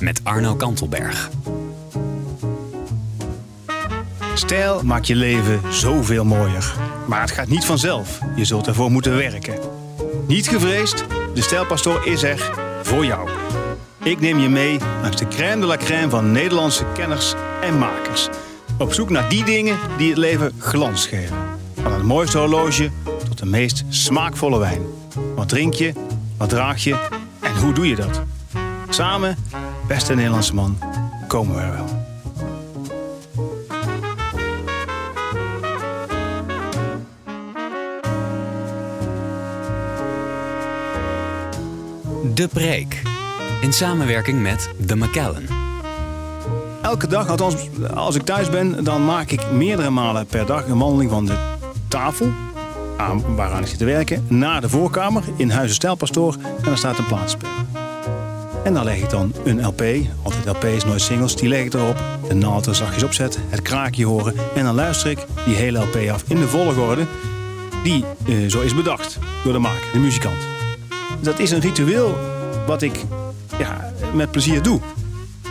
met Arno Kantelberg. Stijl maakt je leven zoveel mooier. Maar het gaat niet vanzelf. Je zult ervoor moeten werken. Niet gevreesd, de Stijlpastoor is er voor jou. Ik neem je mee langs de crème de la crème van Nederlandse kenners en makers. Op zoek naar die dingen die het leven glans geven. Van het mooiste horloge tot de meest smaakvolle wijn. Wat drink je? Wat draag je? En hoe doe je dat? Samen, beste Nederlandse man, komen we er wel. De Preek. In samenwerking met The Macallan. Elke dag, althans als ik thuis ben, dan maak ik meerdere malen per dag een wandeling van de tafel, aan, waaraan ik zit te werken, naar de voorkamer in Huizen Stijlpastoor en daar staat een plaatspeler. En dan leg ik dan een LP, altijd LP's, nooit singles, die leg ik erop, de naald er zachtjes opzetten, het kraakje horen en dan luister ik die hele LP af in de volgorde die eh, zo is bedacht door de maker, de muzikant. Dat is een ritueel wat ik ja, met plezier doe.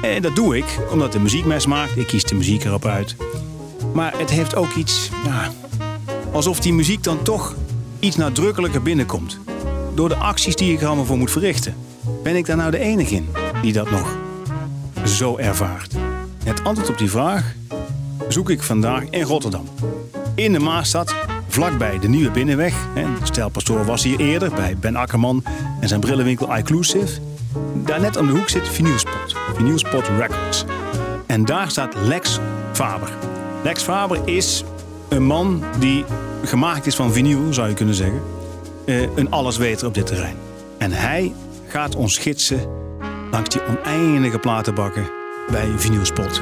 En dat doe ik omdat de muziek mij smaakt. Ik kies de muziek erop uit. Maar het heeft ook iets, alsof die muziek dan toch iets nadrukkelijker binnenkomt. Door de acties die ik er allemaal voor moet verrichten. Ben ik daar nou de enige in die dat nog zo ervaart? Het antwoord op die vraag zoek ik vandaag in Rotterdam. In de Maastad, vlakbij de Nieuwe Binnenweg. De stijlpastoor was hier eerder bij Ben Akkerman en zijn brillenwinkel iClusive. Daar net aan de hoek zit Vinylspot. Vinylspot Records. En daar staat Lex Faber. Lex Faber is een man die gemaakt is van vinyl, zou je kunnen zeggen. Eh, een allesweter op dit terrein. En hij gaat ons gidsen langs die oneindige platenbakken bij Vinylspot.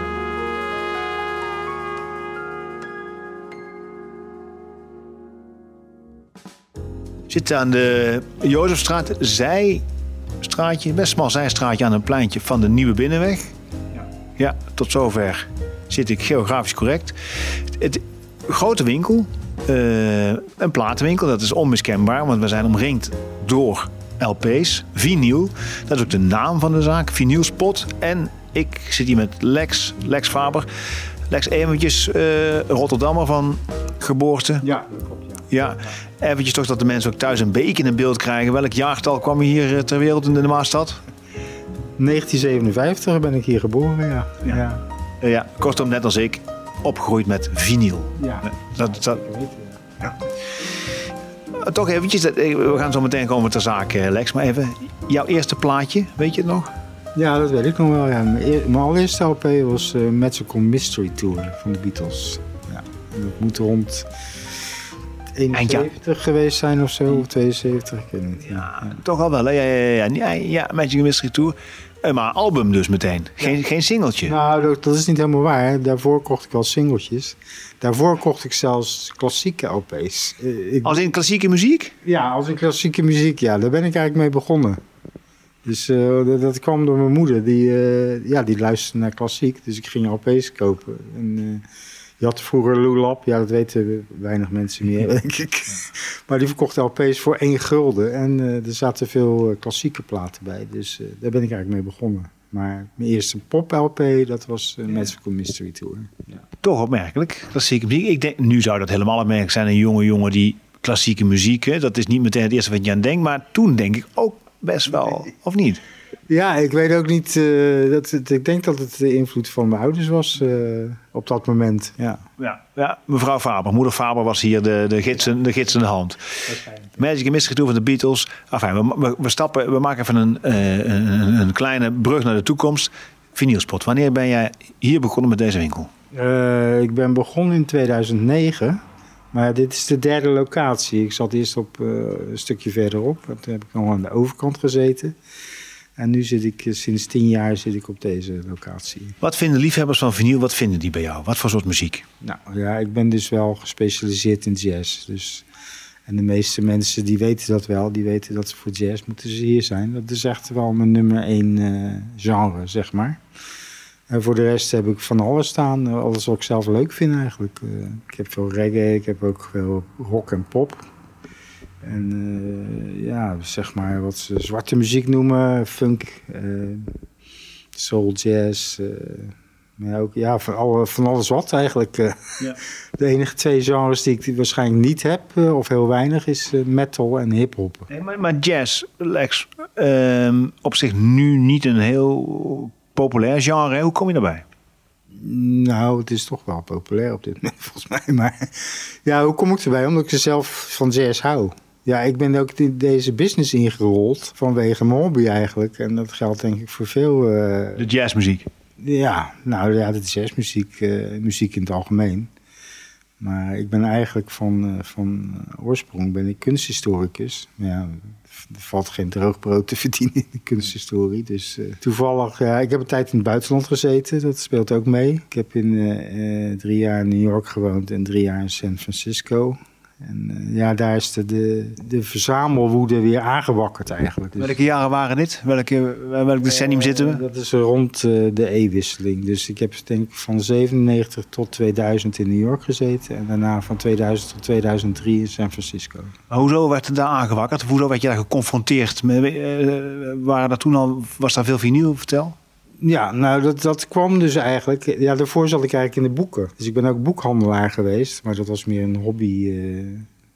Zit aan de Jozefstraat, zijstraatje, best smal zijstraatje aan een pleintje van de Nieuwe Binnenweg. Ja, ja tot zover zit ik geografisch correct. Het, grote winkel, uh, een platenwinkel, dat is onmiskenbaar, want we zijn omringd door LP's, vinyl. Dat is ook de naam van de zaak, Vinylspot. En ik zit hier met Lex, Lex Faber. Lex, eventjes uh, Rotterdammer van geboorte. Ja, dat klopt. Ja, eventjes toch dat de mensen ook thuis een beetje in beeld krijgen. Welk jaartal kwam je hier ter wereld in de Maastad? 1957 ben ik hier geboren, ja. Ja, ja. ja kortom, net als ik, opgegroeid met vinyl. Ja, dat, dat, ja. Toch eventjes, we gaan zo meteen komen ter zake, Lex. Maar even, jouw eerste plaatje, weet je het nog? Ja, dat weet ik nog wel. Ja. Mijn allereerste LP was uh, Magical Mystery Tour van de Beatles. Ja. Dat moet rond 71 geweest zijn of zo, of 72, ik weet niet. Ja, ja. toch al wel. Ja, ja, ja, ja, ja, Magic Mystery Tour. Maar album dus meteen, geen, ja. geen singeltje. Nou, dat, dat, is niet helemaal waar. Daarvoor kocht ik wel singeltjes. Daarvoor kocht ik zelfs klassieke LP's. Ik... Als in klassieke muziek? Ja, als in klassieke muziek, ja. Daar ben ik eigenlijk mee begonnen. Dus uh, dat, dat, kwam door mijn moeder. Die, uh, ja, die luisterde naar klassiek. Dus ik ging LP's kopen. En, uh, je had vroeger Lulap, ja, dat weten weinig mensen meer, denk ik. Maar die verkocht LP's voor één gulden. En uh, er zaten veel uh, klassieke platen bij. Dus uh, daar ben ik eigenlijk mee begonnen. Maar mijn eerste pop-LP, dat was uh, Magical Mystery Tour. Ja. Toch opmerkelijk, klassieke muziek. Ik denk, nu zou dat helemaal opmerkelijk zijn. Een jonge jongen die klassieke muziek, hè, dat is niet meteen het eerste wat je aan denkt. Maar toen denk ik ook best wel, of niet? Ja, ik weet ook niet. Uh, dat, het, ik denk dat het de invloed van mijn ouders was uh, op dat moment. Ja. Ja, ja, mevrouw Faber, moeder Faber was hier de, de, gidsen, de gidsende hand. Magic Mystery Tour van de Beatles. Enfin, we, we, we, stappen, we maken even een, uh, een, een, kleine brug naar de toekomst. Vinylspot, wanneer ben jij hier begonnen met deze winkel? ik ben begonnen in 2009. Maar dit is de derde locatie. Ik zat eerst op een stukje verderop. Toen heb ik nog aan de overkant gezeten. En nu zit ik eh, sinds tien jaar zit ik op deze locatie. Wat vinden liefhebbers van vinyl, wat vinden die bij jou? Wat voor soort muziek? Nou ja, ik ben dus wel gespecialiseerd in jazz. Dus, en de meeste mensen die weten dat wel. Die weten dat ze voor jazz moeten ze hier zijn. Dat is echt wel mijn nummer één eh, genre, zeg maar. En voor de rest heb ik van alles staan. eh, Alles wat ik zelf leuk vind eigenlijk. Ik heb veel reggae, ik heb ook veel rock en pop. En eh, ja, zeg maar wat ze zwarte muziek noemen. Funk, eh, soul, jazz. maar ook, ja, van, alle, van alles wat eigenlijk. Ja. De enige twee genres die ik waarschijnlijk niet heb, of heel weinig, is metal en hip-hop. Nee, maar, maar jazz, Lex, ehm, op zich nu niet een heel populair genre. Hoe kom je daarbij? Nou, het is toch wel populair op dit moment, volgens mij. Maar ja, hoe kom ik erbij? Omdat ik er zelf van jazz hou. Ja, ik ben ook in deze business ingerold vanwege mijn hobby eigenlijk. En dat geldt denk ik voor veel... eh, De jazzmuziek. ja, nou ja, dat is jazzmuziek, eh, muziek in het algemeen. Maar ik ben eigenlijk van, eh, van oorsprong ben ik kunsthistoricus. Ja, er valt geen droog brood te verdienen in de kunsthistorie. Dus toevallig, ja, ik heb een tijd in het buitenland gezeten. Dat speelt ook mee. Ik heb in drie jaar in New York gewoond en drie jaar in San Francisco. En eh, ja, daar is de, de, de verzamelwoede weer aangewakkerd eigenlijk. Dus- Welke jaren waren dit? Welke, welk decennium zitten eh, we? Dat is rond eh, de E-wisseling. Dus ik heb denk ik van 97 tot 2000 in New York gezeten. En daarna van 2000 tot 2003 in San Francisco. Maar hoezo werd het daar aangewakkerd? Hoezo werd je daar geconfronteerd? Met, eh, waren daar toen al, was daar veel vinyl? Vertel. Ja, nou dat, dat kwam dus eigenlijk... Ja, daarvoor zat ik eigenlijk in de boeken. Dus ik ben ook boekhandelaar geweest. Maar dat was meer een hobby. eh,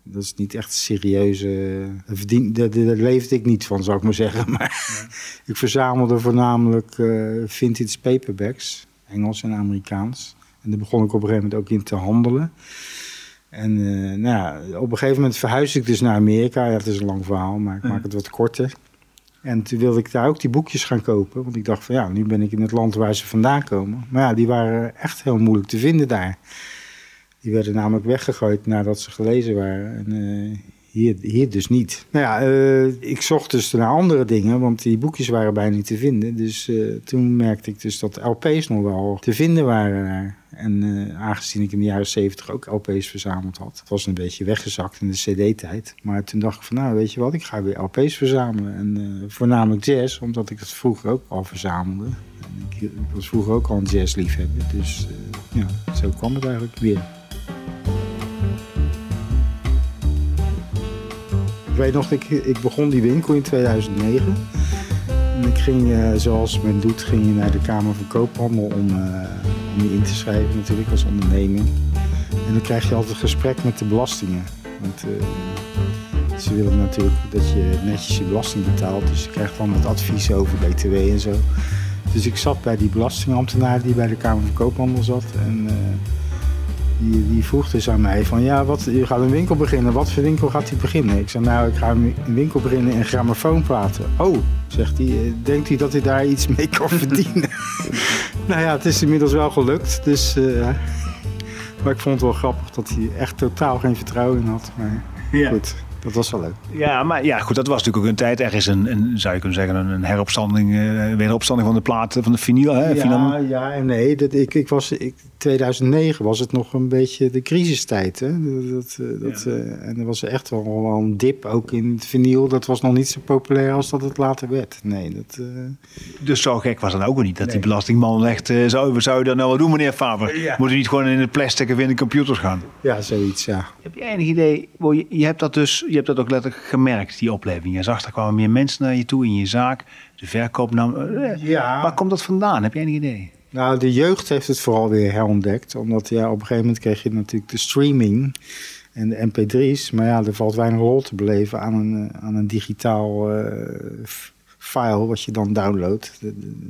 dat is niet echt serieuze... Daar, verdien, daar, leefde ik niet van, zou ik maar zeggen. Maar ik verzamelde voornamelijk eh, vintage paperbacks. Engels en Amerikaans. En daar begon ik op een gegeven moment ook in te handelen. En eh, nou ja, op een gegeven moment verhuisde ik dus naar Amerika. Ja, het is een lang verhaal, maar ik maak het wat korter. En toen wilde ik daar ook die boekjes gaan kopen. Want ik dacht van ja, nu ben ik in het land waar ze vandaan komen. Maar ja, die waren echt heel moeilijk te vinden daar. Die werden namelijk weggegooid nadat ze gelezen waren. En eh, hier, dus niet. Nou ja, eh, ik zocht dus naar andere dingen, want die boekjes waren bijna niet te vinden. Dus eh, toen merkte ik dus dat LP's nog wel te vinden waren daar. En eh, aangezien ik in de jaren zeventig ook LP's verzameld had. Het was een beetje weggezakt in de CD-tijd. Maar toen dacht ik van nou, weet je wat, ik ga weer LP's verzamelen. En voornamelijk jazz, omdat ik het vroeger ook al verzamelde. En ik, was vroeger ook al een jazzliefhebber. Dus ja, zo kwam het eigenlijk weer. Weet nog, ik, ik begon die winkel in 2009. En ik ging, eh, zoals men doet, ging je naar de Kamer van Koophandel om, eh, om je in te schrijven natuurlijk als onderneming. En dan krijg je altijd gesprek met de belastingen. Want eh, ze willen natuurlijk dat je netjes je belasting betaalt. Dus je krijgt dan wat advies over BTW en zo. Dus ik zat bij die belastingambtenaar die bij de Kamer van Koophandel zat. En die, die vroeg dus aan mij van, ja, wat, je gaat een winkel beginnen. Wat voor winkel gaat hij beginnen? Ik zei, nou, ik ga een winkel beginnen in grammofoonplaten. Oh, zegt hij, eh, denkt hij dat hij daar iets mee kan verdienen? nou ja, het is inmiddels wel gelukt. Dus, eh, maar ik vond het wel grappig dat hij echt totaal geen vertrouwen in had. Maar Ja. goed, dat was wel leuk. Ja, maar ja, goed, dat was natuurlijk ook een tijd. Er is een, een zou je kunnen zeggen, een, heropstanding, eh wederopstanding van de plaat, van de vinyl. Hè? Ja, Vinyl. ja en nee. Dat, ik, ik was, ik, 2009 was het nog een beetje de crisistijd. Hè? Dat, dat, eh, dat, eh, en er was echt wel, wel een dip ook in het vinyl. Dat was nog niet zo populair als dat het later werd. Nee, dat... eh, Dus zo gek was het ook weer niet. Dat die belastingman echt, eh, zou, zou je dat nou wel doen meneer Faber? Ja. Moet je niet gewoon in het plastic of in de computers gaan? ja, zoiets, ja. Heb je enig idee, je hebt dat dus, je hebt dat ook letterlijk gemerkt, die opleving. Je zag, er kwamen meer mensen naar je toe in je zaak. De verkoop nam... eh, Ja. Waar komt dat vandaan? Heb je enig idee? Nou, de jeugd heeft het vooral weer herontdekt. Omdat ja, op een gegeven moment kreeg je natuurlijk de streaming en de mp3's. Maar ja, er valt weinig rol te beleven aan een, eh, aan een digitaal eh, file wat je dan downloadt.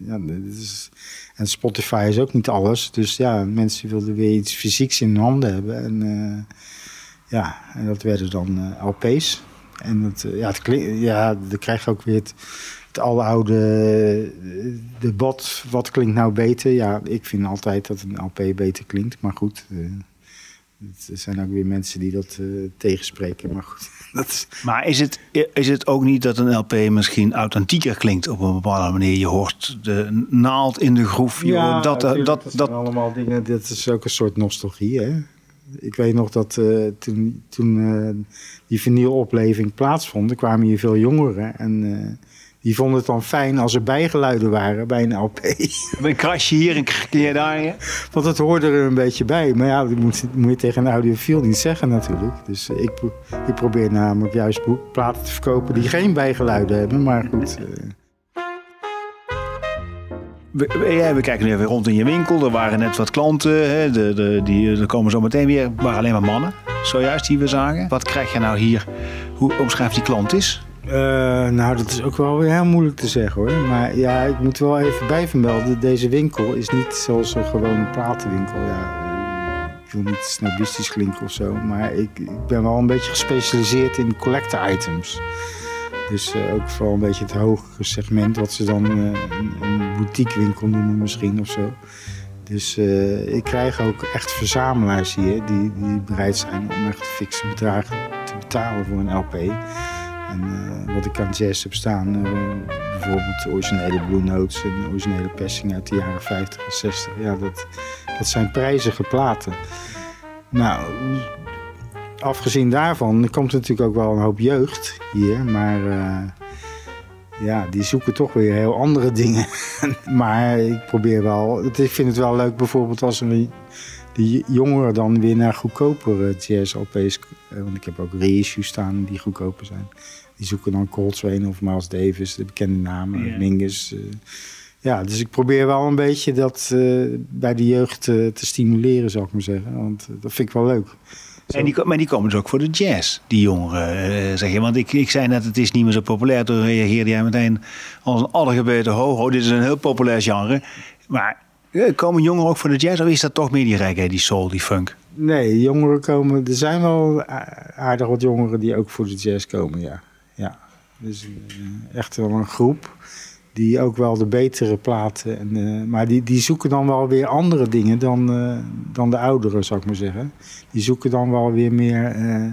Ja, dit is, en Spotify is ook niet alles. Dus ja, mensen wilden weer iets fysieks in hun handen hebben. En ja, en dat werden dan eh, LP's. En dat, eh, ja, het klink- ja, dan krijg je ook weer het, het aloude eh, debat. Wat klinkt nou beter? Ja, ik vind altijd dat een LP beter klinkt. Maar goed, Er zijn ook weer mensen die dat uh, tegenspreken, maar goed. Dat is... Maar is het, is het ook niet dat een LP misschien authentieker klinkt op een bepaalde manier? Je hoort de naald in de groef. ja, dat, dat, dat, dat, dat, zijn allemaal dingen. Dat is ook een soort nostalgie, hè? Ik weet nog dat uh, toen, toen uh, die vinylopleving plaatsvond, er kwamen hier veel jongeren. En uh, die vonden het dan fijn als er bijgeluiden waren bij een LP. Een krasje hier, een krasje daar. Want het hoorde er een beetje bij. Maar ja, dat moet, moet je tegen een audiofiel niet zeggen natuurlijk. Dus ik, ik probeer namelijk juist platen te verkopen die geen bijgeluiden hebben. Maar goed... We, we kijken nu even rond in je winkel. Er waren net wat klanten. Hè, de, de, die, er komen zo meteen weer. Het waren alleen maar mannen. Zojuist die we zagen. Wat krijg je nou hier? Hoe omschrijft die klant is? Uh, nou, dat is ook wel heel moeilijk te zeggen hoor. Maar ja, ik moet wel even bijvermelden. Deze winkel is niet zoals een gewone platenwinkel. Ja, ik wil niet snobistisch klinken of zo. Maar ik, ik ben wel een beetje gespecialiseerd in collector items. Dus uh, ook vooral een beetje het hogere segment, wat ze dan uh, een, een boutiquewinkel noemen misschien of zo. Dus uh, ik krijg ook echt verzamelaars hier die, die bereid zijn om echt fikse bedragen te betalen voor een LP. En wat ik aan jazz heb staan, bijvoorbeeld originele Blue Notes en originele persing uit de jaren 50 en 60. Ja, dat, dat zijn prijzige platen. Nou, afgezien daarvan komt er natuurlijk ook wel een hoop jeugd hier. Maar uh, ja, die zoeken toch weer heel andere dingen. maar ik probeer wel. Ik vind het wel leuk bijvoorbeeld als er die jongeren dan weer naar goedkopere jazz-LP's. Want ik heb ook reissues staan die goedkoper zijn. Die zoeken dan Coltrane of Miles Davis, de bekende namen, yeah. Mingus. Uh, ja, dus ik probeer wel een beetje dat uh, bij de jeugd uh, te stimuleren, zou ik maar zeggen. Want dat vind ik wel leuk. En die, maar die komen dus ook voor de jazz, die jongeren, uh, zeg je. Want ik, ik zei net, het is niet meer zo populair. Toen reageerde jij meteen als een allergebeten ho, ho, dit is een heel populair genre. Maar uh, komen jongeren ook voor de jazz of is dat toch meer die reggae, die soul, die funk? Nee, jongeren komen, er zijn wel aardig wat jongeren die ook voor de jazz komen, ja. ja. Dus uh, echt wel een groep die ook wel de betere platen. En, uh, maar die, die zoeken dan wel weer andere dingen dan, uh, dan de ouderen, zou ik maar zeggen. Die zoeken dan wel weer meer uh,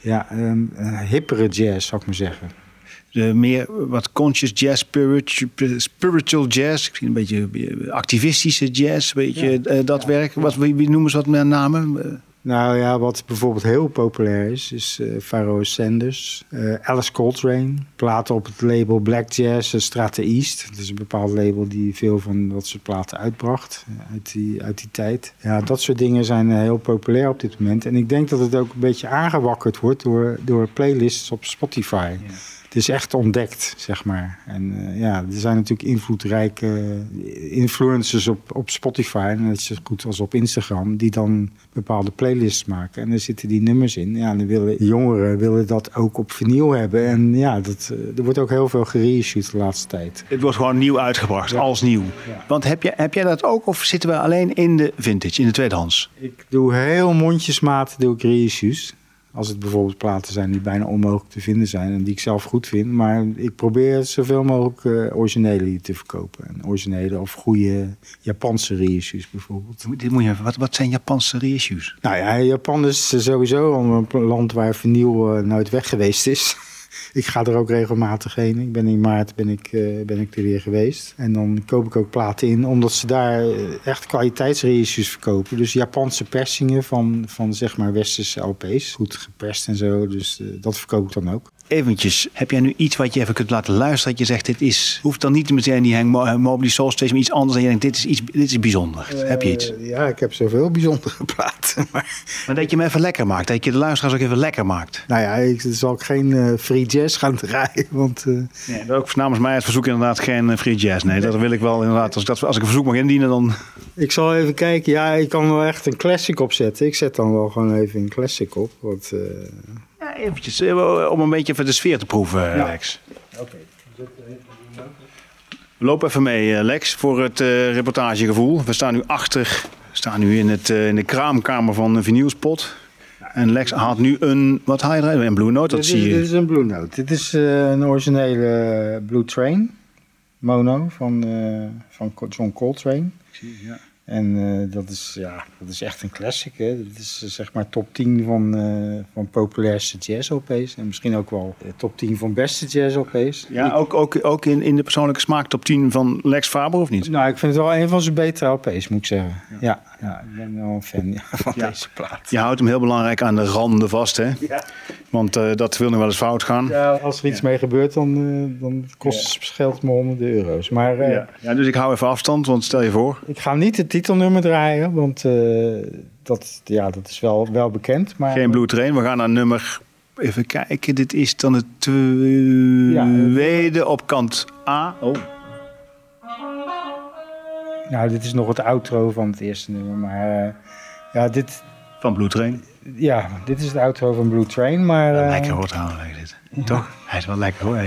ja, um, hippere jazz, zou ik maar zeggen. De meer wat conscious jazz, spiritual, jazz, misschien een beetje activistische jazz, een beetje ja, dat ja, werk. Wat, wie, noemen ze dat met namen? Nou ja, wat bijvoorbeeld heel populair is, is uh, Sanders, uh, Alice Coltrane, platen op het label Black Jazz uh, Strata East. Dat is een bepaald label die veel van dat soort platen uitbracht uit die, uit die tijd. Ja, dat soort dingen zijn heel populair op dit moment. En ik denk dat het ook een beetje aangewakkerd wordt door, door playlists op Spotify. Het is echt ontdekt, zeg maar. En uh, ja, er zijn natuurlijk invloedrijke influencers op, op Spotify, net zo goed als op Instagram, die dan bepaalde playlists maken. En daar zitten die nummers in. Ja, dan willen jongeren willen dat ook op vinyl hebben. En ja, dat, uh, er wordt ook heel veel gereissued de laatste tijd. Het wordt gewoon nieuw uitgebracht, ja. als nieuw. Ja. Want heb, je, heb jij dat ook, of zitten we alleen in de vintage, in de tweedehands? Ik doe heel mondjesmaat doe ik reissues. Als het bijvoorbeeld platen zijn die bijna onmogelijk te vinden zijn en die ik zelf goed vind. Maar ik probeer zoveel mogelijk uh, originele te verkopen. En originele of goede Japanse reissues bijvoorbeeld. Dit moet je even, wat, wat zijn Japanse reissues? Nou ja, Japan is sowieso een land waar uh, nooit weg geweest is. ik ga er ook regelmatig heen. Ik ben in maart ben ik, uh, ben ik er weer geweest. En dan koop ik ook platen in, omdat ze daar echt kwaliteitsreissues verkopen. Dus Japanse persingen van, van zeg maar westerse LP's. Goed geperst en zo, dus uh, dat verkoop ik dan ook. Eventjes, heb jij nu iets wat je even kunt laten luisteren? Dat je zegt, dit is, hoeft dan niet meteen die Hank Mobley Soul Station, maar iets anders. En je denkt, dit is, iets, dit is bijzonder. Uh, heb je iets? Ja, ik heb zoveel bijzondere platen. Maar... maar dat je hem even lekker maakt. Dat je de luisteraars ook even lekker maakt. Nou ja, ik zal ook geen uh, free jazz gaan draaien. Want, uh... nee, ook namens mij het verzoek inderdaad geen free jazz. Nee, dat wil ik wel inderdaad. Als ik, dat, als ik een verzoek mag indienen, dan... Ik zal even kijken. Ja, ik kan wel echt een classic opzetten. Ik zet dan wel gewoon even een classic op. Want, eventjes, om een beetje even de sfeer te proeven, ja. Lex. Oké. Okay. Loop even mee, Lex, voor het reportagegevoel. We staan nu achter, we staan nu in, het, in de kraamkamer van de vinylspot. En Lex haalt nu een, wat haal je eruit? Een Blue Note, dat dit zie je. Dit is een Blue Note. Dit is uh, een originele Blue Train mono van, van John Coltrane. Zie, ja. En eh, dat, is, ja, dat is echt een classic. Hè? Dat is eh, zeg maar top 10 van, eh, van populairste jazz-LP's. En misschien ook wel top 10 van beste jazz-LP's. Ja, ook, ook, ook in, in de persoonlijke smaak top 10 van Lex Faber of niet? Nou, ik vind het wel een van zijn betere LP's, moet ik zeggen. Ja, ja, ik ben wel een fan ja, van deze plaat. Je houdt hem heel belangrijk aan de randen vast, hè? Ja. Want dat wil nog wel eens fout gaan. Ja, als er iets mee gebeurt, dan, dan kost het scheelt me honderden euro's. Maar Ja. ja, dus ik hou even afstand, want stel je voor. ik ga niet het titelnummer draaien, want eh, dat, ja, dat is wel, wel bekend. Maar, Geen Blue Train. We gaan naar nummer... Even kijken, dit is dan het Ja, tweede op kant A. Oh. Nou, dit is nog het outro van het eerste nummer. Maar eh, ja, dit, Van Blue Train. ja, dit is het outro van Blue Train. Maar, eh, lekker hoor trouwens, dit. Toch? Hij is wel lekker hoor.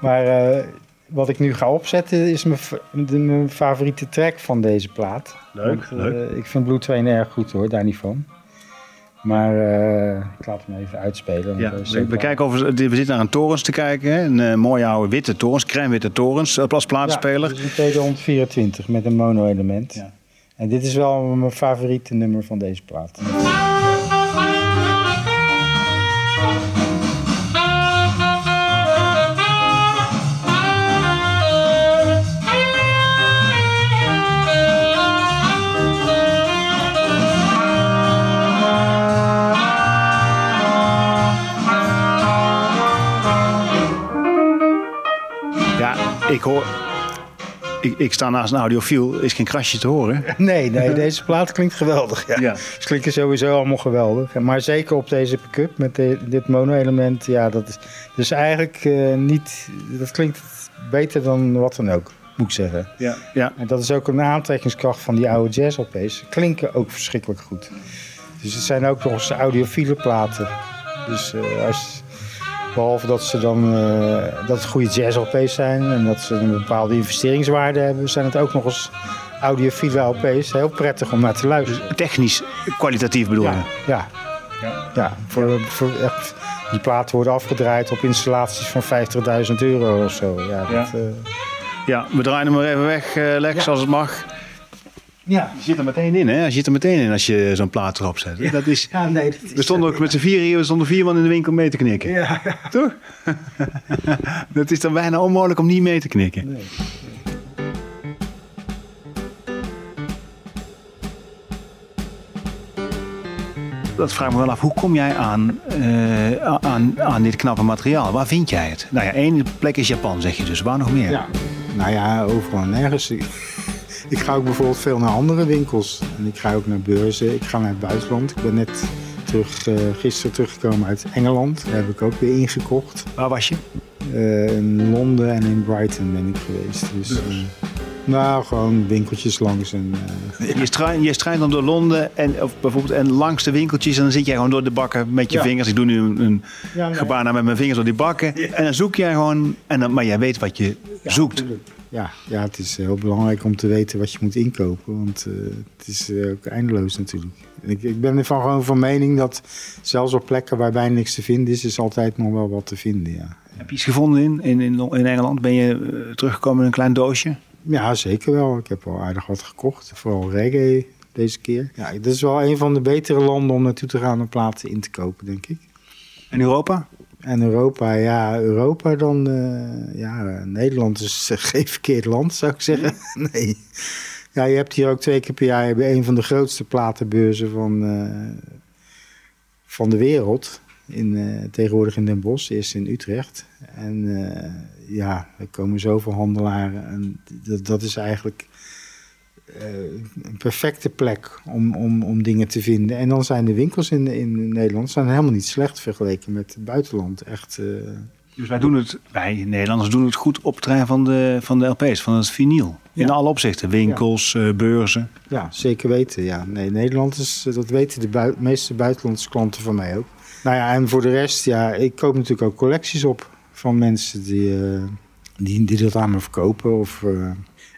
maar eh, wat ik nu ga opzetten is mijn, de, mijn favoriete track van deze plaat. Leuk, Want, eh, ik vind Blue Train erg goed hoor, daar niet van. Maar eh, ik laat hem even uitspelen. Ja, we, kijken over, we zitten naar een torens te kijken. Hè? Een eh, mooie oude witte torens, crème witte torens als platenspeler. Ja, dit is een TD-124 met een mono-element. Ja. En dit is wel mijn favoriete nummer van deze plaat. Ik hoor... Ik, ik sta naast een audiofiel, is geen krasje te horen. Nee, nee, deze plaat klinkt geweldig. Ja. Ja. Ze klinken sowieso allemaal geweldig. Maar zeker op deze pick-up met de- dit mono-element. Ja, dat is dus eigenlijk eh, niet... Dat klinkt beter dan wat dan ook, moet ik zeggen. Ja. ja. En dat is ook een aantrekkingskracht van die oude jazz-LP's. Ze klinken ook verschrikkelijk goed. Dus het zijn ook nog eens audiofiele platen. Dus eh, als, behalve dat ze dan eh, dat het goede jazz-LP's zijn en dat ze een bepaalde investeringswaarde hebben, zijn het ook nog eens audiofiele LP's. Heel prettig om naar te luisteren. Technisch, kwalitatief bedoel je? Ja, ja. ja. voor, voor echt, die platen worden afgedraaid op installaties van 50.000 euro of zo. Ja, Ja. dat, eh, Ja, we draaien hem maar even weg, eh, Lex, als het mag. Ja. Je zit er meteen in, hè? Je zit er meteen in als je zo'n plaat erop zet. Dat is, ja, nee. Dat is, we stonden ook met z'n vier hier, we stonden vier man in de winkel mee te knikken. ja, Toch? dat is dan bijna onmogelijk om niet mee te knikken. nee. Dat vraag ik me wel af. Hoe kom jij aan, eh, aan, aan dit knappe materiaal? Waar vind jij het? Nou ja, één plek is Japan, zeg je dus. Waar nog meer? Ja, nou ja, overal en nergens. Ik, ga ook bijvoorbeeld veel naar andere winkels. En ik ga ook naar beurzen. Ik ga naar het buitenland. Ik ben net terug, eh, gisteren teruggekomen uit Engeland. Daar heb ik ook weer ingekocht. Waar was je? Eh, in Londen en in Brighton ben ik geweest. Dus, eh, nou, gewoon winkeltjes langs. En, Je struint, je struint dan door Londen en, of bijvoorbeeld, en langs de winkeltjes. En dan zit jij gewoon door de bakken met je Ja. vingers. Ik doe nu een, een Ja, nee. gebaar naar met mijn vingers door die bakken. En dan zoek jij gewoon. En dan, maar jij weet wat je zoekt. Ja, ja, het is heel belangrijk om te weten wat je moet inkopen. Want eh, het is eh, ook eindeloos natuurlijk. Ik, ik ben ervan gewoon van mening dat zelfs op plekken waar bijna niks te vinden is, is altijd nog wel wat te vinden. Ja, Heb je iets gevonden in, in, in, in Engeland? Ben je eh, teruggekomen in een klein doosje? ja zeker wel. Ik heb wel aardig wat gekocht. Vooral reggae deze keer. Ja, dit is wel een van de betere landen om naartoe te gaan om platen in te kopen, denk ik. En Europa? En Europa, ja, Europa dan, eh, ja, Nederland is geen verkeerd land, zou ik zeggen. nee. Ja, je hebt hier ook twee keer per jaar heb je een van de grootste platenbeurzen van, eh, van de wereld. In, eh, tegenwoordig in Den Bosch, eerst in Utrecht. En ja, er komen zoveel handelaren. En dat, dat is eigenlijk een perfecte plek om, om, om dingen te vinden. En dan zijn de winkels in, in Nederland zijn helemaal niet slecht vergeleken met het buitenland. Echt, eh, Dus wij doen het, wij Nederlanders doen het goed op het terrein van de, van de LP's, van het vinyl. In alle opzichten. Winkels, eh, beurzen. ja, zeker weten. Ja. Nee, Nederland is, dat weten de bui- meeste buitenlandse klanten van mij ook. Nou ja, en voor de rest, ja, ik koop natuurlijk ook collecties op van mensen die, eh, die, die dat aan me verkopen. Of, eh,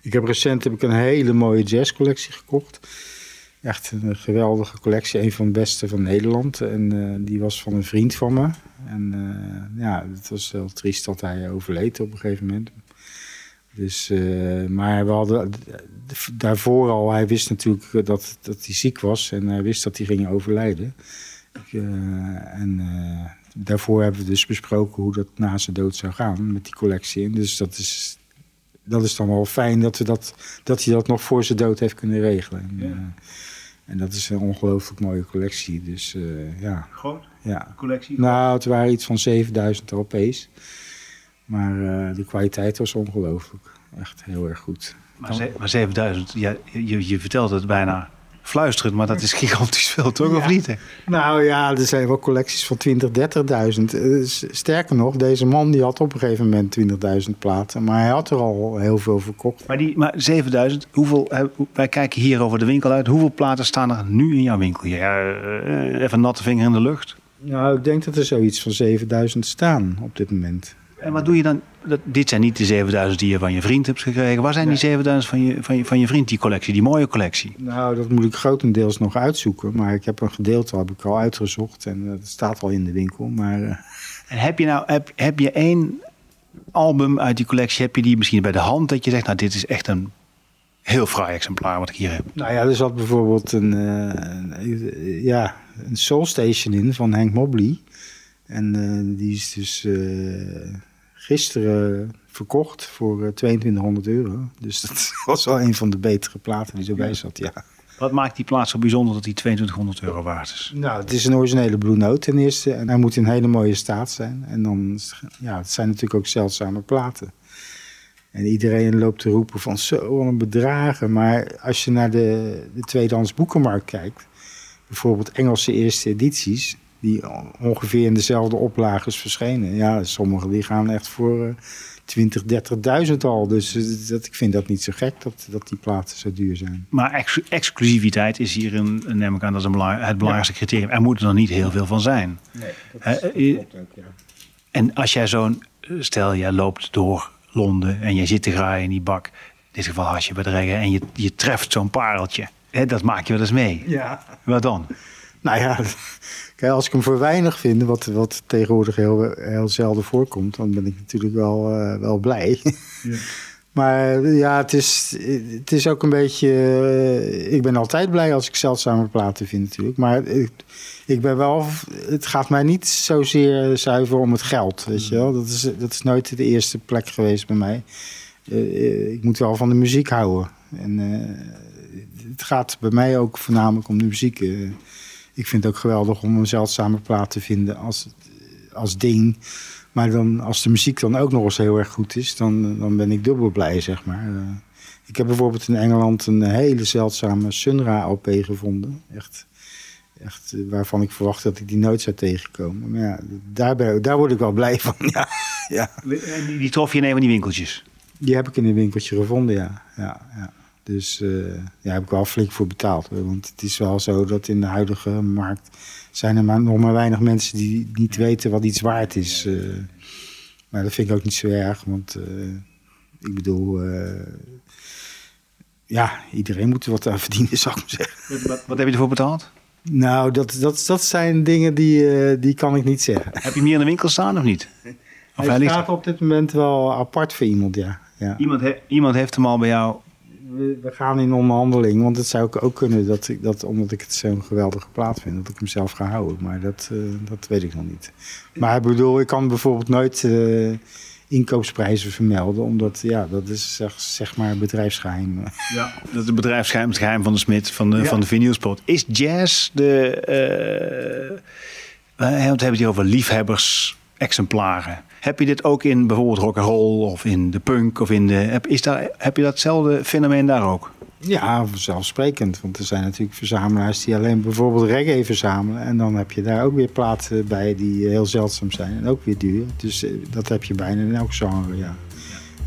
ik heb recent heb ik een hele mooie jazzcollectie gekocht. Echt een geweldige collectie, een van de beste van Nederland. En eh, die was van een vriend van me. En eh, ja, het was heel triest dat hij overleed op een gegeven moment. Dus, uh, maar we hadden daarvoor al, hij wist natuurlijk dat, dat hij ziek was en hij wist dat hij ging overlijden. En daarvoor hebben we dus besproken hoe dat na zijn dood zou gaan met die collectie. Dus dat is, dat is dan wel fijn dat, we dat, dat hij dat nog voor zijn dood heeft kunnen regelen. En, ja. en dat is een ongelooflijk mooie collectie. Dus ja. Groot? Ja. Collectie? Nou, het waren iets van 7000 LP's. Maar uh, de kwaliteit was ongelooflijk. Echt heel erg goed. Maar, maar 7000, ja, je, je vertelt het bijna fluisterend, maar dat is gigantisch veel, toch? Ja. Of niet? Hè? Nou ja, er zijn wel collecties van 20, 30.000. Sterker nog, deze man die had op een gegeven moment 20.000 platen. Maar hij had er al heel veel verkocht. Maar, die, maar 7000, hoeveel, wij kijken hier over de winkel uit. Hoeveel platen staan er nu in jouw winkel? Ja, even natte vinger in de lucht. Nou, ik denk dat er zoiets van 7000 staan op dit moment. En wat doe je dan? Dat, dit zijn niet de 7000 die je van je vriend hebt gekregen. Waar zijn die 7000 van je, van, je, van je vriend, die collectie, die mooie collectie? Nou, dat moet ik grotendeels nog uitzoeken. Maar ik heb een gedeelte heb ik al uitgezocht en dat staat al in de winkel. Maar, uh... En heb je nou heb, heb je één album uit die collectie, heb je die misschien bij de hand dat je zegt, nou dit is echt een heel fraai exemplaar wat ik hier heb? Nou ja, er zat bijvoorbeeld een, uh, een ja, een Soul Station in van Hank Mobley. En uh, die is dus gisteren verkocht voor 2200 euro. Dus dat was wel een van de betere platen die erbij zat, ja. Wat maakt die plaat zo bijzonder dat die 2200 euro waard is? Nou, het is een originele Blue Note ten eerste. En hij moet in hele mooie staat zijn. En dan, ja, het zijn natuurlijk ook zeldzame platen. En iedereen loopt te roepen van zo, wat een bedragen. Maar als je naar de, de tweedehands boekenmarkt kijkt... bijvoorbeeld Engelse eerste edities die ongeveer in dezelfde oplages verschenen. Ja, sommige die gaan echt voor uh, 20, 30.000 al. Dus uh, dat, ik vind dat niet zo gek dat, dat die platen zo duur zijn. Maar ex exclusiviteit is hier, een, neem ik aan, dat is een belang, het belangrijkste ja. criterium. Er moet er nog niet heel veel van zijn. Nee, dat, is, uh, dat ook, ja. En als jij zo'n, stel jij loopt door Londen en je zit te graaien in die bak. In dit geval hasje bedreigen en je, je treft zo'n pareltje. Hè, dat maak je wel eens mee. Ja. Wat dan? Nou ja, kijk, als ik hem voor weinig vind, wat, wat tegenwoordig heel, heel zelden voorkomt, dan ben ik natuurlijk wel, uh, wel blij. Ja. maar ja, het is, het is ook een beetje. Uh, ik ben altijd blij als ik zeldzame platen vind, natuurlijk. Maar ik, ik ben wel. Het gaat mij niet zozeer zuiver om het geld. Weet je wel? Dat, is, dat is nooit de eerste plek geweest bij mij. Uh, ik moet wel van de muziek houden. En het gaat bij mij ook voornamelijk om de muziek ik vind het ook geweldig om een zeldzame plaat te vinden als, als ding. Maar dan, als de muziek dan ook nog eens heel erg goed is, dan, dan ben ik dubbel blij, zeg maar. Uh, ik heb bijvoorbeeld in Engeland een hele zeldzame Sunra LP gevonden. Echt, echt, waarvan ik verwacht dat ik die nooit zou tegenkomen. Maar ja, daar, ben, daar word ik wel blij van, ja. ja. Die, die trof je in een van die winkeltjes? Die heb ik in een winkeltje gevonden, ja. ja, ja. Dus uh, ja, daar heb ik wel flink voor betaald. Want het is wel zo dat in de huidige markt zijn er maar, nog maar weinig mensen die niet weten wat iets waard is. Uh, maar dat vind ik ook niet zo erg, want uh, ik bedoel, ja, iedereen moet er wat aan verdienen, zou ik maar zeggen. Wat, wat heb je ervoor betaald? Nou, dat, dat, dat zijn dingen die, die kan ik niet zeggen. Heb je hem hier in de winkel staan of niet? Of hij, hij staat op dit moment wel apart voor iemand, ja. ja. Iemand, he, iemand heeft hem al bij jou we, we, gaan in onderhandeling. Want het zou ook kunnen dat ik dat, omdat ik het zo'n geweldige plaat vind, dat ik hem zelf ga houden. Maar dat, uh, dat weet ik nog niet. Maar ik bedoel, ik kan bijvoorbeeld nooit uh, inkoopsprijzen vermelden, omdat ja, dat is zeg, zeg maar bedrijfsgeheim. Ja, dat is het bedrijfsgeheim, het geheim van de Smit, van de, ja. van de vinylspot. Is jazz de. Uh, we hebben het hier over liefhebbers exemplaren. Heb je dit ook in bijvoorbeeld rock and roll of in de punk of in de heb, is daar, heb je datzelfde fenomeen daar ook? Ja, vanzelfsprekend. Want er zijn natuurlijk verzamelaars die alleen bijvoorbeeld reggae verzamelen. En dan heb je daar ook weer platen bij die heel zeldzaam zijn en ook weer duur. Dus dat heb je bijna in elk genre, ja.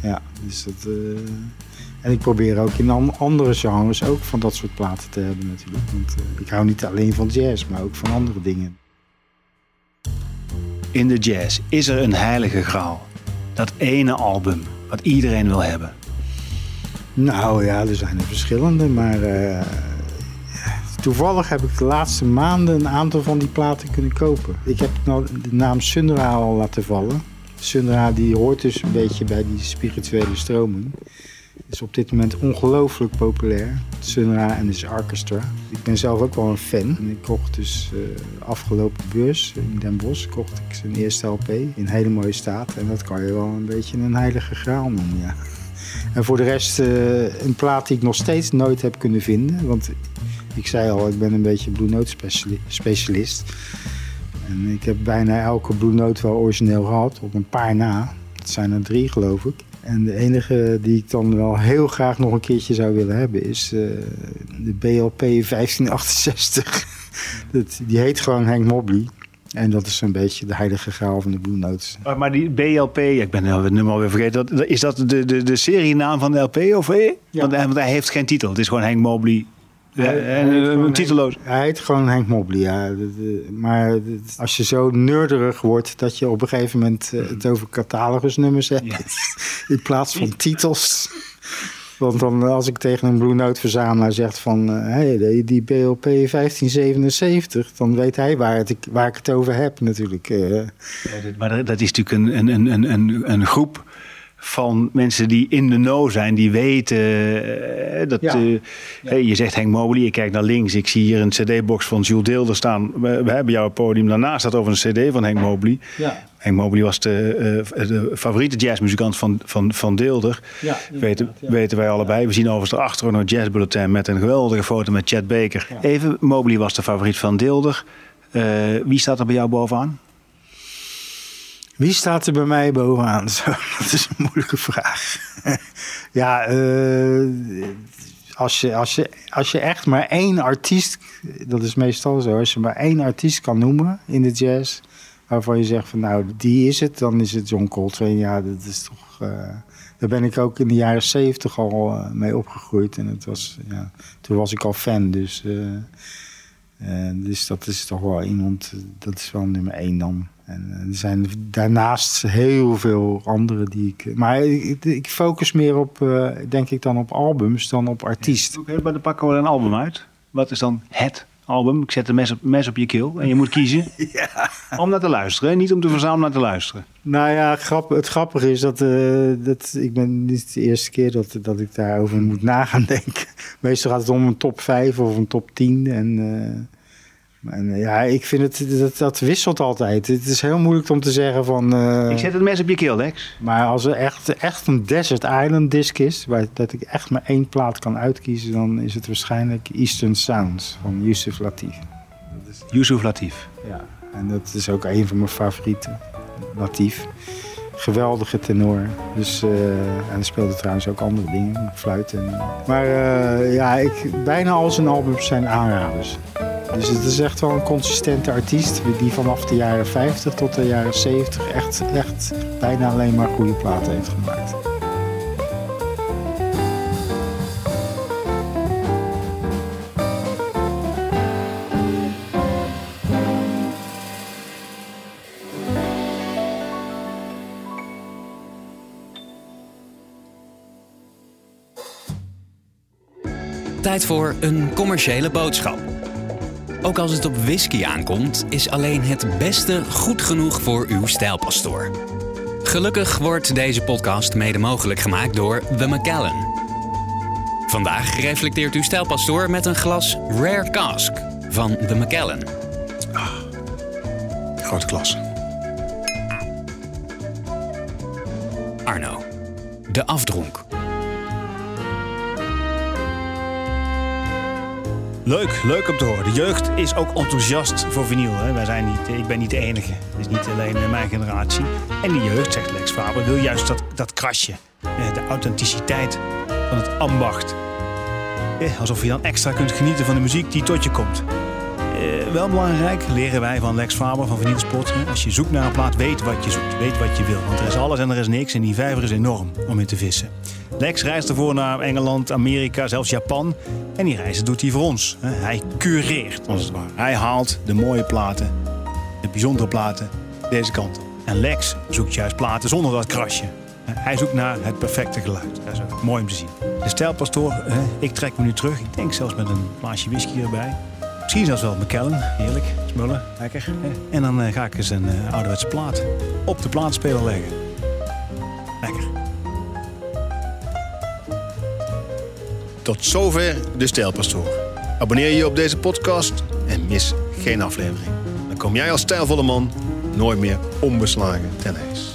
Ja, dus dat... Uh... En ik probeer ook in andere genres ook van dat soort platen te hebben natuurlijk. Want uh, ik hou niet alleen van jazz, maar ook van andere dingen in de jazz is er een heilige graal. Dat ene album wat iedereen wil hebben. Nou ja, er zijn er verschillende, maar uh, toevallig heb ik de laatste maanden een aantal van die platen kunnen kopen. Ik heb nou de naam Sunra al laten vallen. Sun Ra die hoort dus een beetje bij die spirituele stroming. Is op dit moment ongelooflijk populair. Sun Ra en his Orchestra. Ik ben zelf ook wel een fan. Ik kocht dus uh, afgelopen beurs in Den Bosch kocht ik zijn eerste LP in hele mooie staat. En dat kan je wel een beetje een heilige graal noemen, ja. En voor de rest uh, een plaat die ik nog steeds nooit heb kunnen vinden. Want ik zei al, ik ben een beetje Blue Note specialist. En ik heb bijna elke Blue Note wel origineel gehad, op een paar na. Het zijn er drie, geloof ik. En de enige die ik dan wel heel graag nog een keertje zou willen hebben is uh, de BLP 1568. dat, die heet gewoon Hank Mobley. En dat is een beetje de heilige graal van de Blue Notes. Oh, maar die BLP, ik ben het nummer alweer vergeten. Is dat de, de, de serienaam van de LP? Of, ja. want, want hij heeft geen titel. Het is gewoon Hank Mobley ja, een titeloos. Hij heet gewoon Henk Mobley, ja. Maar als je zo nerderig wordt dat je op een gegeven moment eh, het over catalogusnummers hebt. In plaats van titels. Want dan als ik tegen een Blue Note verzamelaar zeg van... Uh, hey, die BLP 1577, dan weet hij waar, het, waar ik het over heb natuurlijk. Ja, maar dat is natuurlijk een, een, een, een, een groep van mensen die in de know zijn, die weten uh, dat. Ja. Uh, je zegt Henk Mobley, je kijkt naar links. Ik zie hier een CD-box van Jules Deelder staan. We, we, hebben jouw podium. Daarnaast staat over een CD van Henk Mobley. Ja. Henk Mobley was de, uh, de favoriete jazzmuzikant van, van, van Deelder. Ja, weten, weten wij allebei. We zien overigens erachter een jazzbulletin met een geweldige foto met Chad Baker. Even, Mobley was de favoriet van Deelder. wie staat er bij jou bovenaan? Wie staat er bij mij bovenaan? Dat is een moeilijke vraag. ja, uh, als, je, als, je, als je echt maar één artiest, dat is meestal zo, als je maar één artiest kan noemen in de jazz, waarvan je zegt van nou, die is het, dan is het John Coltrane. Ja, dat is toch. Uh, daar ben ik ook in de jaren zeventig al uh, mee opgegroeid. En het was, ja, toen was ik al fan. Dus, dus dat is toch wel iemand, dat is wel nummer één dan. En eh, er zijn daarnaast heel veel andere die ik. Maar ik, ik focus meer op, uh, denk ik, dan op albums dan op artiest. Oké, maar dan pakken we een album uit. Wat is dan het album? Ik zet een mes op, mes op je keel en je moet kiezen. ja. Om naar te luisteren, niet om te verzamelen naar te luisteren. Nou ja, grap, het grappige is dat, uh, dat ik ben niet de eerste keer dat, dat ik daarover moet nagaan denken. Meestal gaat het om een top 5 of een top 10. En en, eh, ja, ik vind het, dat, dat wisselt altijd. Het is heel moeilijk om te zeggen van... Uh, ik zet het mes op je keel, Lex. Maar als er echt, echt een Desert Island disc is... Waar, dat ik echt maar één plaat kan uitkiezen... dan is het waarschijnlijk Eastern Sounds van Yusuf Latif. Is, Yusuf Latif. Ja, en dat is ook een van mijn favorieten. Latif. Geweldige tenor. Dus, uh, en hij speelde trouwens ook andere dingen, fluit. En, maar uh, ja, ik, bijna al zijn albums zijn aanraders. Dus het is echt wel een consistente artiest die vanaf de jaren 50 tot de jaren 70 echt, echt bijna alleen maar goede platen heeft gemaakt. Tijd voor een commerciële boodschap. Ook als het op whisky aankomt, is alleen het beste goed genoeg voor uw stijlpastoor. Gelukkig wordt deze podcast mede mogelijk gemaakt door The Macallan. Vandaag reflecteert uw stijlpastoor met een glas Rare Cask van The Macallan. Ah, grote glas. Arno, de afdronk. Leuk, leuk om te horen. De jeugd is ook enthousiast voor vinyl. Hè. Wij zijn niet, ik ben niet de enige. Het is niet alleen mijn generatie. En de jeugd, zegt Lex Faber, wil juist dat, dat krasje. De authenticiteit van het ambacht. Alsof je dan extra kunt genieten van de muziek die tot je komt. Eh, wel belangrijk, leren wij van Lex Faber van Vinyl Sport. Als je zoekt naar een plaat, weet wat je zoekt. Weet wat je wil. Want er is alles en er is niks. En die vijver is enorm om in te vissen. Lex reist ervoor naar Engeland, Amerika, zelfs Japan. En die reizen doet hij voor ons. Hij cureert, als het ware. Hij haalt de mooie platen, de bijzondere platen, deze kant. En Lex zoekt juist platen zonder dat krasje. Hij zoekt naar het perfecte geluid. Dat is ook mooi om te zien. De stijlpastoor, ik trek me nu terug. Ik denk zelfs met een glaasje whisky erbij. Misschien zelfs wel McKellen. Heerlijk. Smullen. Lekker. En dan eh, ga ik eens een uh, ouderwetse plaat op de plaatspeler leggen. Lekker. Tot zover de Stijlpastoor. Abonneer je op deze podcast en mis geen aflevering. Dan kom jij als stijlvolle man nooit meer onbeslagen ten ijs.